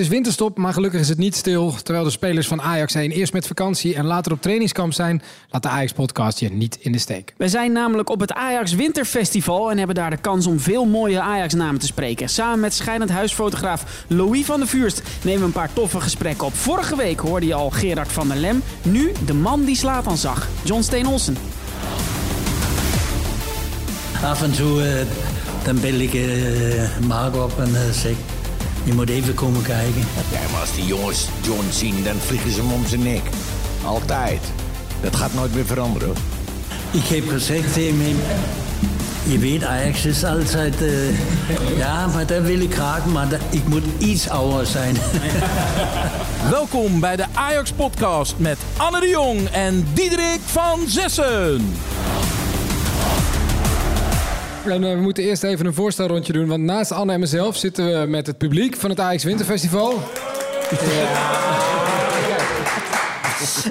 is winterstop, maar gelukkig is het niet stil. Terwijl de spelers van Ajax zijn eerst met vakantie en later op trainingskamp zijn, laat de Ajax-podcast je niet in de steek. We zijn namelijk op het Ajax Winterfestival en hebben daar de kans om veel mooie Ajax-namen te spreken. Samen met scheidend huisfotograaf Louis van der Vuurst nemen we een paar toffe gesprekken op. Vorige week hoorde je al Gerard van der Lem, nu de man die Slatan zag, John Steen Olsen. Af en toe uh, dan bel ik uh, Mark op en uh, zeg... Je moet even komen kijken. Ja, maar als die jongens John zien, dan vliegen ze hem om zijn nek. Altijd. Dat gaat nooit meer veranderen. Ik heb gezegd tegen hem... Je weet, Ajax is altijd... Uh, ja, maar dat wil ik graag, maar dat, ik moet iets ouder zijn. Welkom bij de Ajax-podcast met Anne de Jong en Diederik van Zessen. En uh, we moeten eerst even een voorstelrondje doen. Want naast Anne en mezelf zitten we met het publiek van het Ajax Winterfestival.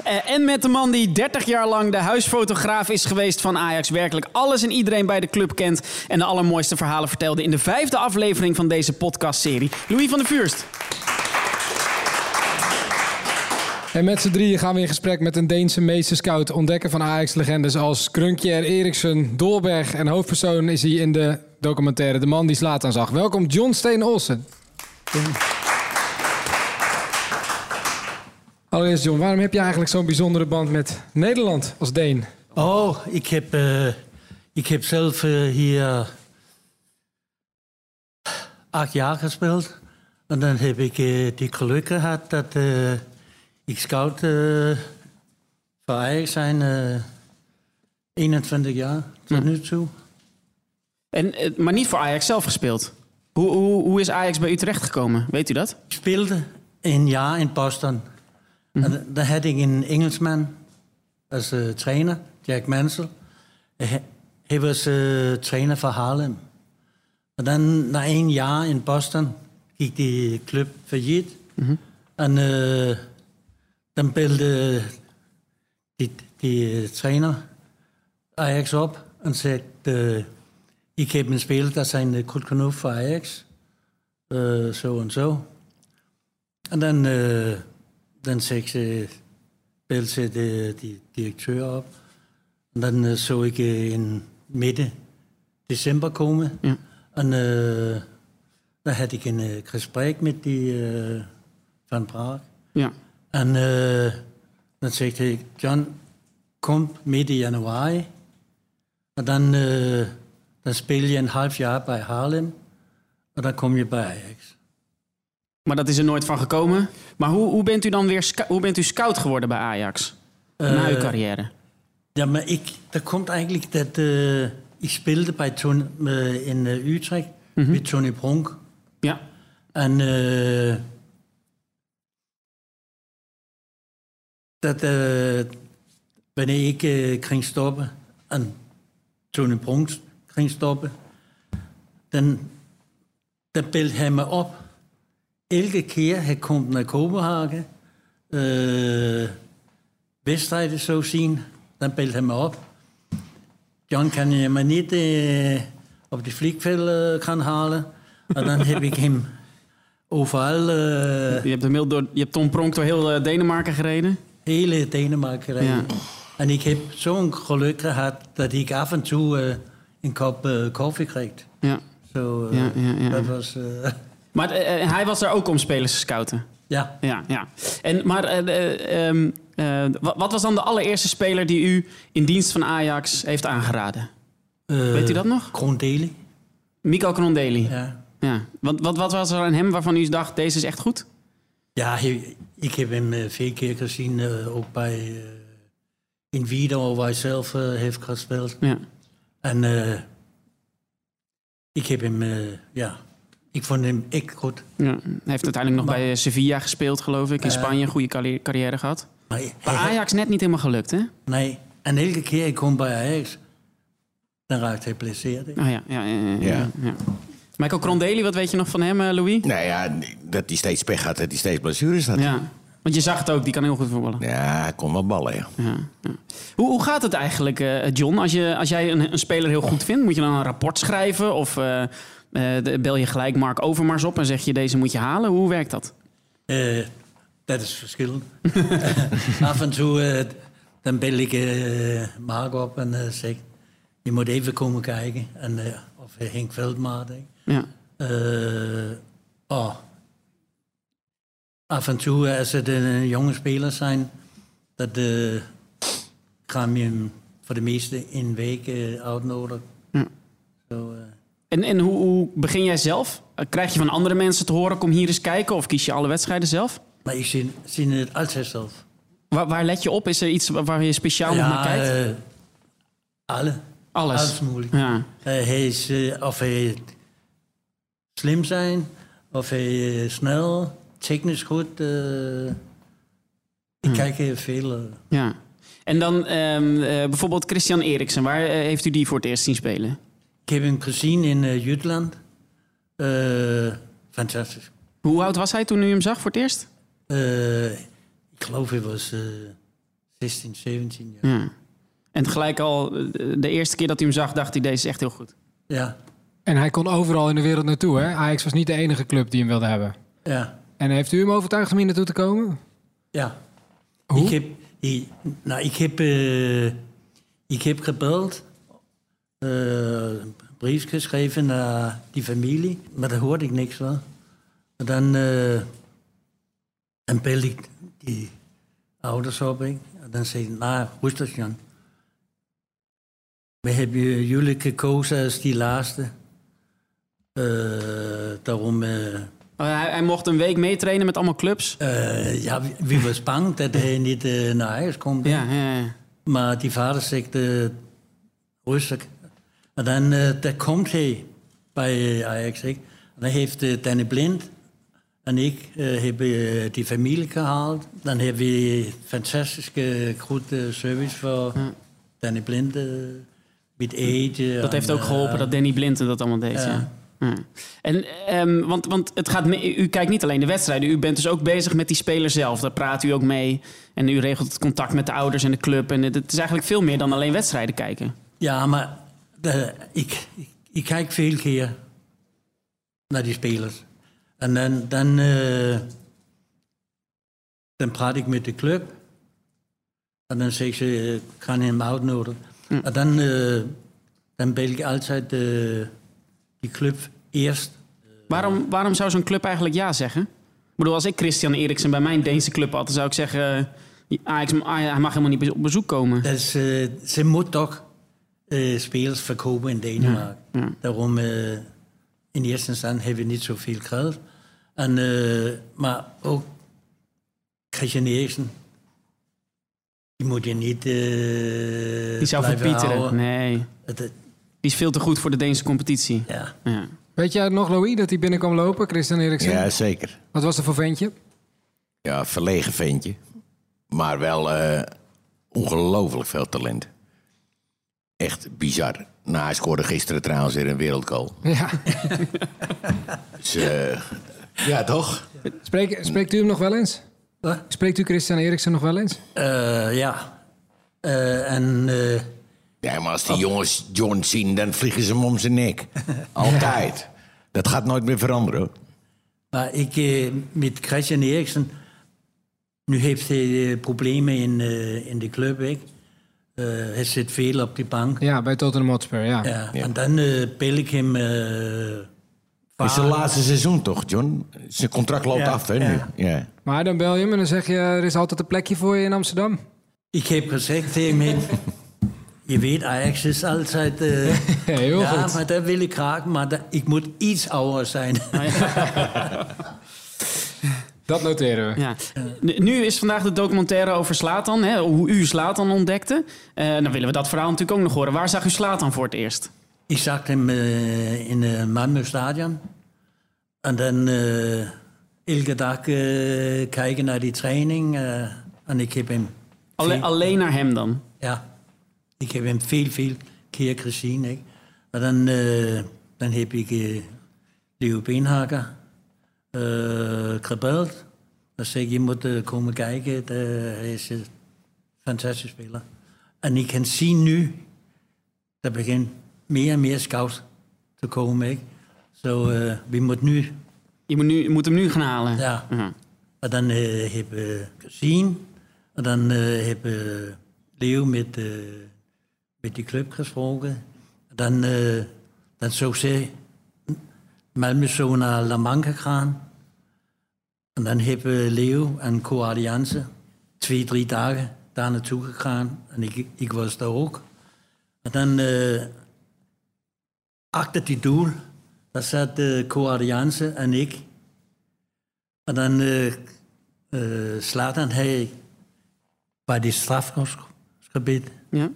Uh, en met de man die 30 jaar lang de huisfotograaf is geweest van Ajax. Werkelijk alles en iedereen bij de club kent. En de allermooiste verhalen vertelde in de vijfde aflevering van deze podcastserie. Louis van der Vuurst. En met z'n drieën gaan we in gesprek met een Deense meesterscout, ontdekker van Ajax-legendes als Krunkjer Eriksen, Dolberg. En hoofdpersoon is hij in de documentaire De Man die slaat aan zag. Welkom John Steen Olsen. Allereerst John, waarom heb je eigenlijk zo'n bijzondere band met Nederland als Deen? Oh, ik heb, uh, ik heb zelf uh, hier acht jaar gespeeld. En dan heb ik die geluk gehad dat ik scout uh, voor Ajax zijn uh, 21 jaar tot nu toe. En, maar niet voor Ajax zelf gespeeld. Hoe, hoe, hoe is Ajax bij u terechtgekomen? Weet u dat? Ik speelde een jaar in Boston. Mm -hmm. En daar had ik een Engelsman als uh, trainer, Jack Mansell. Hij was uh, trainer voor Harlem. En dan na een jaar in Boston gik die club failliet. Mm -hmm. En uh, dan belde die, die trainer Ajax op en sagde, uh, ik heb en speler, der zijn goed genoeg for Ajax. Uh, så og så. Og den, uh, den seks uh, bælte de, de direktør op. Og den uh, så ikke en midte december komme. Ja. Og uh, der havde ik en uh, gesprek med de uh, van Praag. Ja. En uh, dan sagde jeg, John, kom midt i januari. Og dan, uh, dan spillede jeg en half jaar bij Haarlem. Og dan kom je bij Ajax. Maar dat is er nooit van gekomen. Maar hoe, hoe bent u dan weer hoe bent u scout geworden bij Ajax? Uh, na uw carrière. Ja, maar ik, dat komt eigenlijk dat uh, ik speelde bij Tony, uh, in uh, Utrecht mm -hmm. met Tony Bronk. Ja. En uh, dat uh, wanneer ik uh, ging stoppen en Tony Bronk ging stoppen, dan, dan bælte han mig op. Elke keer han kom naar Kopenhagen, uh, wedstrijden zo zien, dan bælte han mig op. John, kan je mig niet uh, op de vliegveld uh, gaan halen? En dan heb ik hem overal... Uh, je, hebt door, je hebt Tom Pronk door heel uh, Denemarken gereden? Hele Denemarken. Ja. En ik heb zo'n geluk gehad dat ik af en toe uh, een kop uh, koffie kreeg. Ja. Zo, uh, ja, ja, ja. dat was... Maar hij was er ook om spelers te scouten? Ja. Ja, ja. En, maar um, wat was dan de allereerste speler die u in dienst van Ajax heeft aangeraden? Weet u dat nog? Krondeli. Mico Krondeli. Ja. ja. Wat, wat, wat was er aan hem waarvan u dacht, deze is echt goed? Ja, ik heb hem veel keer gezien, uh, ook bij uh, in Wiedo, waar hij zelf heeft gespeeld. Ja. En ik heb hem, ja, ik vond hem echt goed. Ja. Hij heeft uiteindelijk nog maar, bij Sevilla gespeeld, geloof ik. In Spanje een goede carrière gehad. Maar, bij Ajax net niet helemaal gelukt, hè? Nee, en elke keer ik kom bij Ajax, dan raakt hij geblesseerd. Ah, ja, ja, ja, ja, ja. ja. Michael Krondeli, wat weet je nog van hem, Louis? Nou ja, dat hij steeds pech had, dat hij steeds blessures had. Ja, want je zag het ook, die kan heel goed voetballen. Ja, hij kon wel ballen, ja. ja, ja. Hoe, hoe gaat het eigenlijk, uh, John? Als, je, als jij een, een, speler heel goed vindt, moet je dan een rapport schrijven? Of uh, uh, bel je gelijk Mark Overmars op en zeg je deze moet je halen? Hoe werkt dat? Uh, dat is verschillend. Af en toe uh, dan bel ik uh, Mark op en uh, zeg... je moet even komen kijken. En, uh, of Henk Veldmaat. Ja. oh. Af en toe, als het de jonge spelers zijn... dat gaan je hem voor de meeste in een week uitnodigen. Ja. So, en en hoe, hoe, begin jij zelf? Krijg je van andere mensen te horen, kom hier eens kijken? Of kies je alle wedstrijden zelf? Maar ik zie, zie het altijd zelf. Waar, waar, let je op? Is er iets waar je speciaal ja, naar kijkt? Uh, alle. Alles? Alles mogelijk. Ja. Uh, hij is, uh, of hij slim zijn, of hij snel, technisch goed. ik kijk heel veel. Ja. En dan um, bijvoorbeeld Christian Eriksen. Waar heeft u die voor het eerst zien spelen? Ik heb hem gezien in Jutland. fantastisch. Hoe oud was hij toen u hem zag voor het eerst? ik geloof hij was 16, 17 jaar. Ja. En tegelijk al de eerste keer dat u hem zag, dacht hij: deze is echt heel goed. Ja. En hij kon overal in de wereld naartoe, hè? Ajax was niet de enige club die hem wilde hebben. Ja. En heeft u hem overtuigd om hier naartoe te komen? Ja. Hoe? Ik heb, ik, nou, ik heb, uh, ik heb gebeld, uh, een brief geschreven naar die familie, maar daar hoorde ik niks van. En dan, uh, dan belde ik die ouders op. Ik. En dan zei ik, nou, rustig Jan. We hebben jullie gekozen als die laatste. daarom... hij, hij, mocht een week meetrainen met allemaal clubs? Uh, ja, wie was bang dat hij niet naar huis komt. Ja, ja, ja. Maar die vader zegt rustig. En dan, dan komt hij bij Ajax. En dan heeft Danny Blind en ik hebben die familie gehaald. Dan hebben we fantastische, goede service voor. Danny Blind met eten. Dat heeft ook geholpen dat Danny Blinten dat allemaal deed. Ja. ja. En, um, want, want het gaat mee, u kijkt niet alleen de wedstrijden, u bent dus ook bezig met die speler zelf. Daar praat u ook mee. En u regelt het contact met de ouders en de club. En het is eigenlijk veel meer dan alleen wedstrijden kijken. Ja, maar de, ik, ik, ik, kijk veel keer naar die spelers. En dan, dan, uh, dan praat ik met de club. En dan zeg ze, ik ga hem uitnodigen. En dan, uh, dan bel ik altijd uh, die club eerst. Waarom, waarom zou zo'n club eigenlijk ja zeggen? Ik bedoel, als ik Christian Eriksen bij mijn Deense club had, dan zou ik zeggen... Ajax, hij mag helemaal niet op bezoek komen. Dat is, uh, ze moet toch spelers verkopen in Denemarken. Ja, ja. Daarom, in eerste instantie hebben we niet zoveel geld. En, maar ook Christian Eriksen, die moet je niet. Uh, die zou verpieteren. Nee. Het, het, die is veel te goed voor de Deense competitie. Ja. ja. Weet jij nog, Louis, dat hij binnenkwam lopen, Christian Eriksen? Ja, zeker. Wat was er voor ventje? Ja, verlegen ventje. Maar wel uh, ongelooflijk veel talent. Echt bizar. Nou, hij scoorde gisteren trouwens weer een wereldgoal. Ja. dus, uh, ja, toch? Spreek, spreekt u hem nog wel eens? Wat? Spreekt u Christian Eriksen nog wel eens? Uh, ja. Uh, en... Uh, ja, maar als die jongens John zien, dan vliegen ze hem om zijn nek. Altijd. Dat gaat nooit meer veranderen. Hoor. Maar ik, met Christian Eriksen... Nu heeft hij problemen in, in de club, ik. hij zit veel op die bank. Ja, bij Tottenham Hotspur, ja. ja, ja. En dan bel ik hem... Het is zijn laatste seizoen toch, John? Zijn contract loopt ja, af, hè, ja. nu? Ja. Maar dan bel je hem en dan zeg je... er is altijd een plekje voor je in Amsterdam. Ik heb gezegd tegen hem... je weet, Ajax is altijd... Uh, Heel ja, goed. maar dat wil ik graag, maar dat, ik moet iets ouder zijn. Dat noteren we. Ja. Nu is vandaag de documentaire over Slatan, hè, hoe u Slatan ontdekte. Uh, dan willen we dat verhaal natuurlijk ook nog horen. Waar zag u Slatan voor het eerst? Ik zag hem uh, in het Malmö stadion. En dan uh, elke dag uh, kijken naar die training. en ik heb hem... Alle, veel, alleen naar hem dan? Ja. Ik heb hem veel, veel keer gezien. Ikke? En dan, dan heb ik Leo Beenhakker gebeld. Dan zei ik, je moet komen kijken. Hij is een fantastisch speler. En ik kan zien nu, dat begint meer en meer scouts te komen. Zo, so, uh, we moeten nu... Je moet, nu, je moet hem nu gaan halen? Ja. Uh -huh. En dan uh, heb ik gezien. En dan heb Leo met, met die club gesproken. Dan, dan zou ze Malmö zo naar La gegaan. En dan hebben Leo en Co-Alliance twee, drie dagen daar naartoe gegaan. En ik, ik was daar ook. En dan achter die doel, daar zat de Co-Alliance en ik. En dan uh, uh, Slatan hij bij die strafgebied. Ja.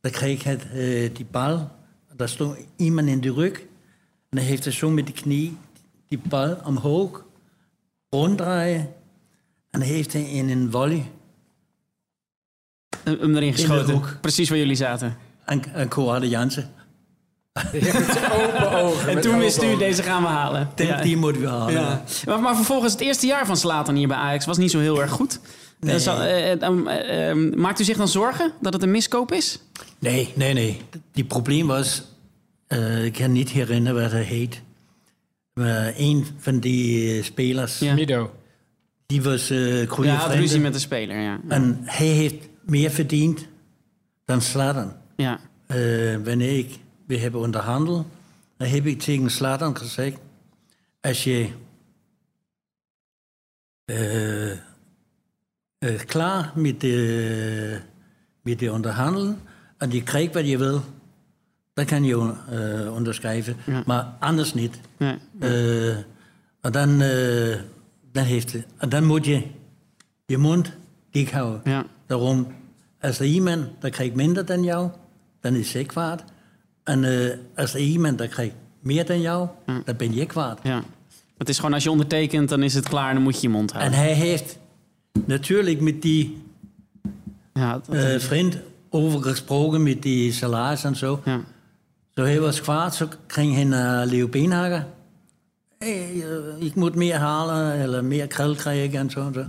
Dan kreeg hij uh, die bal. Daar stond iemand in de rug. En dan heeft hij zo met de knie die bal omhoog ronddraaien. En dan heeft hij in een volley hem erin geschoten. Precies waar jullie zaten. Koade Jansen. open ogen. En toen wist u, deze gaan we halen. Die, Ja. die moeten we halen. Ja. Maar, maar vervolgens, het eerste jaar van Slatan hier bij Ajax was niet zo heel erg goed. Nee. Eh, eh, eh, eh, eh, maakt u zich dan zorgen dat het een miskoop is? Nee, nee, nee. Die probleem was, eh, ik kan niet herinneren wat hij heet. Maar een van die spelers, Ja. Mido. die was eh goede Ja, had ruzie met de speler, ja. En hij heeft meer verdiend dan Slatan. ja. Eh, wanneer ik, we hebben onderhandeld, dan heb ik tegen Slatan gezegd, als je eh, eh, klaar met de, met de onderhandelen en je krijgt wat je wil, dan kan je eh, onderschrijven, Ja. maar anders niet. Nee. Eh, en dan, eh, dan, heeft, en dan moet je je mond dik houden. Ja. Daarom, als er iemand dat krijgt minder dan jou, dan is zij kwaad. En eh, als er iemand dat krijgt meer dan jou, dan ben je kwaad. ja. Het is gewoon als je ondertekent, dan is het klaar, dan moet je je mond En houden. hij heeft natuurlijk met die Ja, dat- eh, vriend over gesproken, met die salaris en zo. ja. Zo hij was kwaad, zo ging hij naar Leo Beenhagen. Hey, eh, ik moet meer halen, of meer geld krijgen en zo en zo.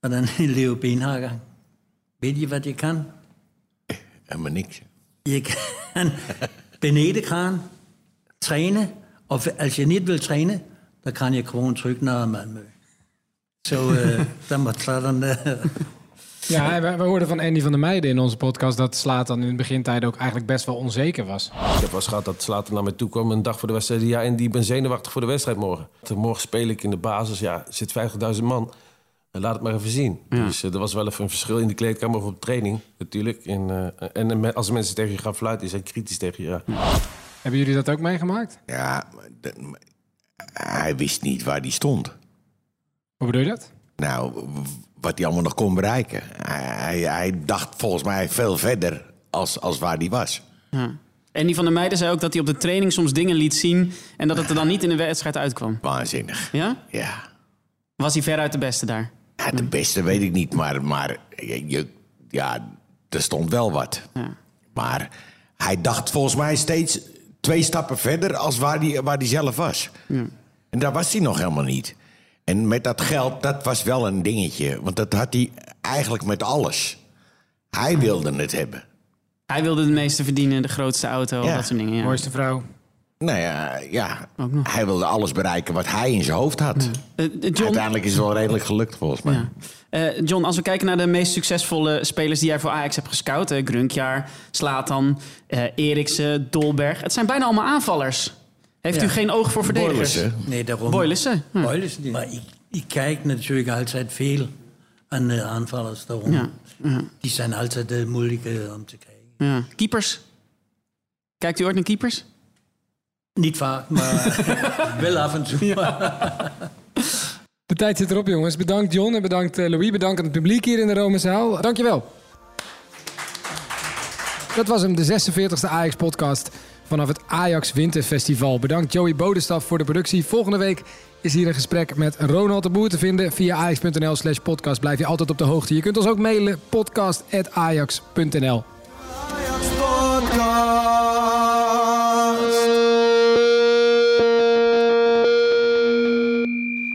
En dan Leo Beenhagen. Weet je wat je kan? Helemaal niks. Je kan beneden gaan, trainen. Of als je niet wil trainen, dan kan je gewoon terug naar Malmö. Zo, eh, dan moet dat dan... eh, Ja, we, we hoorden van Andy van der Meijden in onze podcast dat Slatan in het begintijd ook eigenlijk best wel onzeker was. Ik heb wel gehad dat Slater naar mij toe kwam een dag voor de wedstrijd. Ja, en die ben zenuwachtig voor de wedstrijd morgen. Morgen speel ik in de basis. Ja, er zit 50.000 man. Laat het maar even zien. Dus eh, er was wel even een verschil in de kleedkamer of op training natuurlijk. En, eh, en eh, als mensen tegen je gaan fluiten, die zijn kritisch tegen je. Ja. Hebben jullie dat ook meegemaakt? Ja, dat- hij wist niet waar hij stond. Hoe bedoel je dat? Nou, wat hij allemaal nog kon bereiken. Hij, hij, hij dacht volgens mij veel verder als, als waar hij was. Ja. En die van der Meijden zei ook dat hij op de training soms dingen liet zien... en dat het er dan niet in de wedstrijd uitkwam. Waanzinnig. Ja? Ja. Was hij veruit de beste daar? Ja de beste weet ik niet, maar, maar je, je- ja, er stond wel wat. Ja. Maar hij dacht volgens mij steeds twee stappen verder als waar hij, waar hij zelf was. En daar was hij nog helemaal niet. En met dat geld, dat was wel een dingetje. Want dat had hij eigenlijk met alles. Hij wilde het hebben. Hij wilde het meeste verdienen, de grootste auto, Ja. dat soort dingen. Ja. Mooiste vrouw. Nou ja, ja hij wilde alles bereiken wat hij in zijn hoofd had. Eh, eh, John, Uiteindelijk is het wel redelijk gelukt volgens mij. Ja. Eh, John, als we kijken naar de meest succesvolle spelers die jij voor Ajax hebt gescout... eh, Grunkjaar, Slatan, eh Eriksen, Dolberg... het zijn bijna allemaal aanvallers. Heeft u geen oog voor verdedigers? Boylissen. nee, daarom... Boylissen? Hm. Boylissen, Maar ik, ik kijk natuurlijk altijd veel aan de aanvallers daarom. Ja, ja. Die zijn altijd de moeilijke om te krijgen. Ja. Keepers? Kijkt u ooit naar keepers? Niet vaak, maar wel af en toe. De tijd zit erop, jongens. Bedankt John en bedankt eh, Louis. Bedankt aan het publiek hier in de Romenzaal. Dankjewel. Dat was hem, de 46e Ajax-podcast vanaf het Ajax Winterfestival. Bedankt Joey Bodestaf voor de productie. Volgende week is hier een gesprek met Ronald de Boer te vinden. Via ajax.nl slash podcast blijf je altijd op de hoogte. Je kunt ons ook mailen, podcast.ajax.nl.